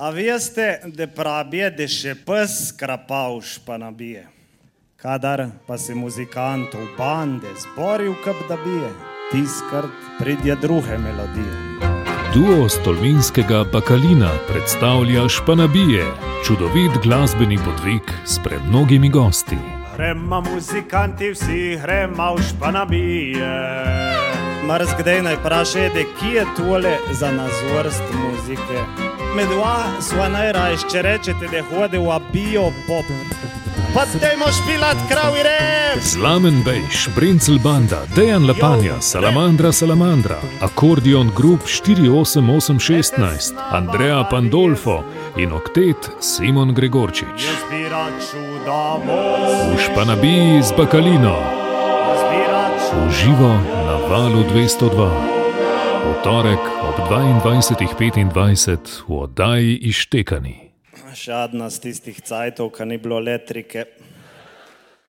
A veste, da pravijo, da še pes krapal španabije. Kadar pa se muzikant v bande zboril, kap da bije, tiskart pridje druge melodije. Duo stolminskega bakalina predstavlja Španabije, čudovit glasbeni podvig s premnogimi gosti. Gremo muzikanti, vsi gremo v španabije. Mars kdaj naj vpraša, da kje je tole za nazorst muzike. Medva sva najrajš, če rečete, da hodi v abijo pop. Pa dajmo špilat kravi rep! Slamen Bejš, Brincel Banda, Dejan Lapanja, Salamandra Salamandra, Akordion Group 48816, Andrea Pandolfo in oktet Simon Gregorčič. V Španabiji z Bakalino, Jaz valu 202. V torek ob 22.25 v oddaji Ištekani. Šadna z tistih cajtov, ko ni bilo elektrike.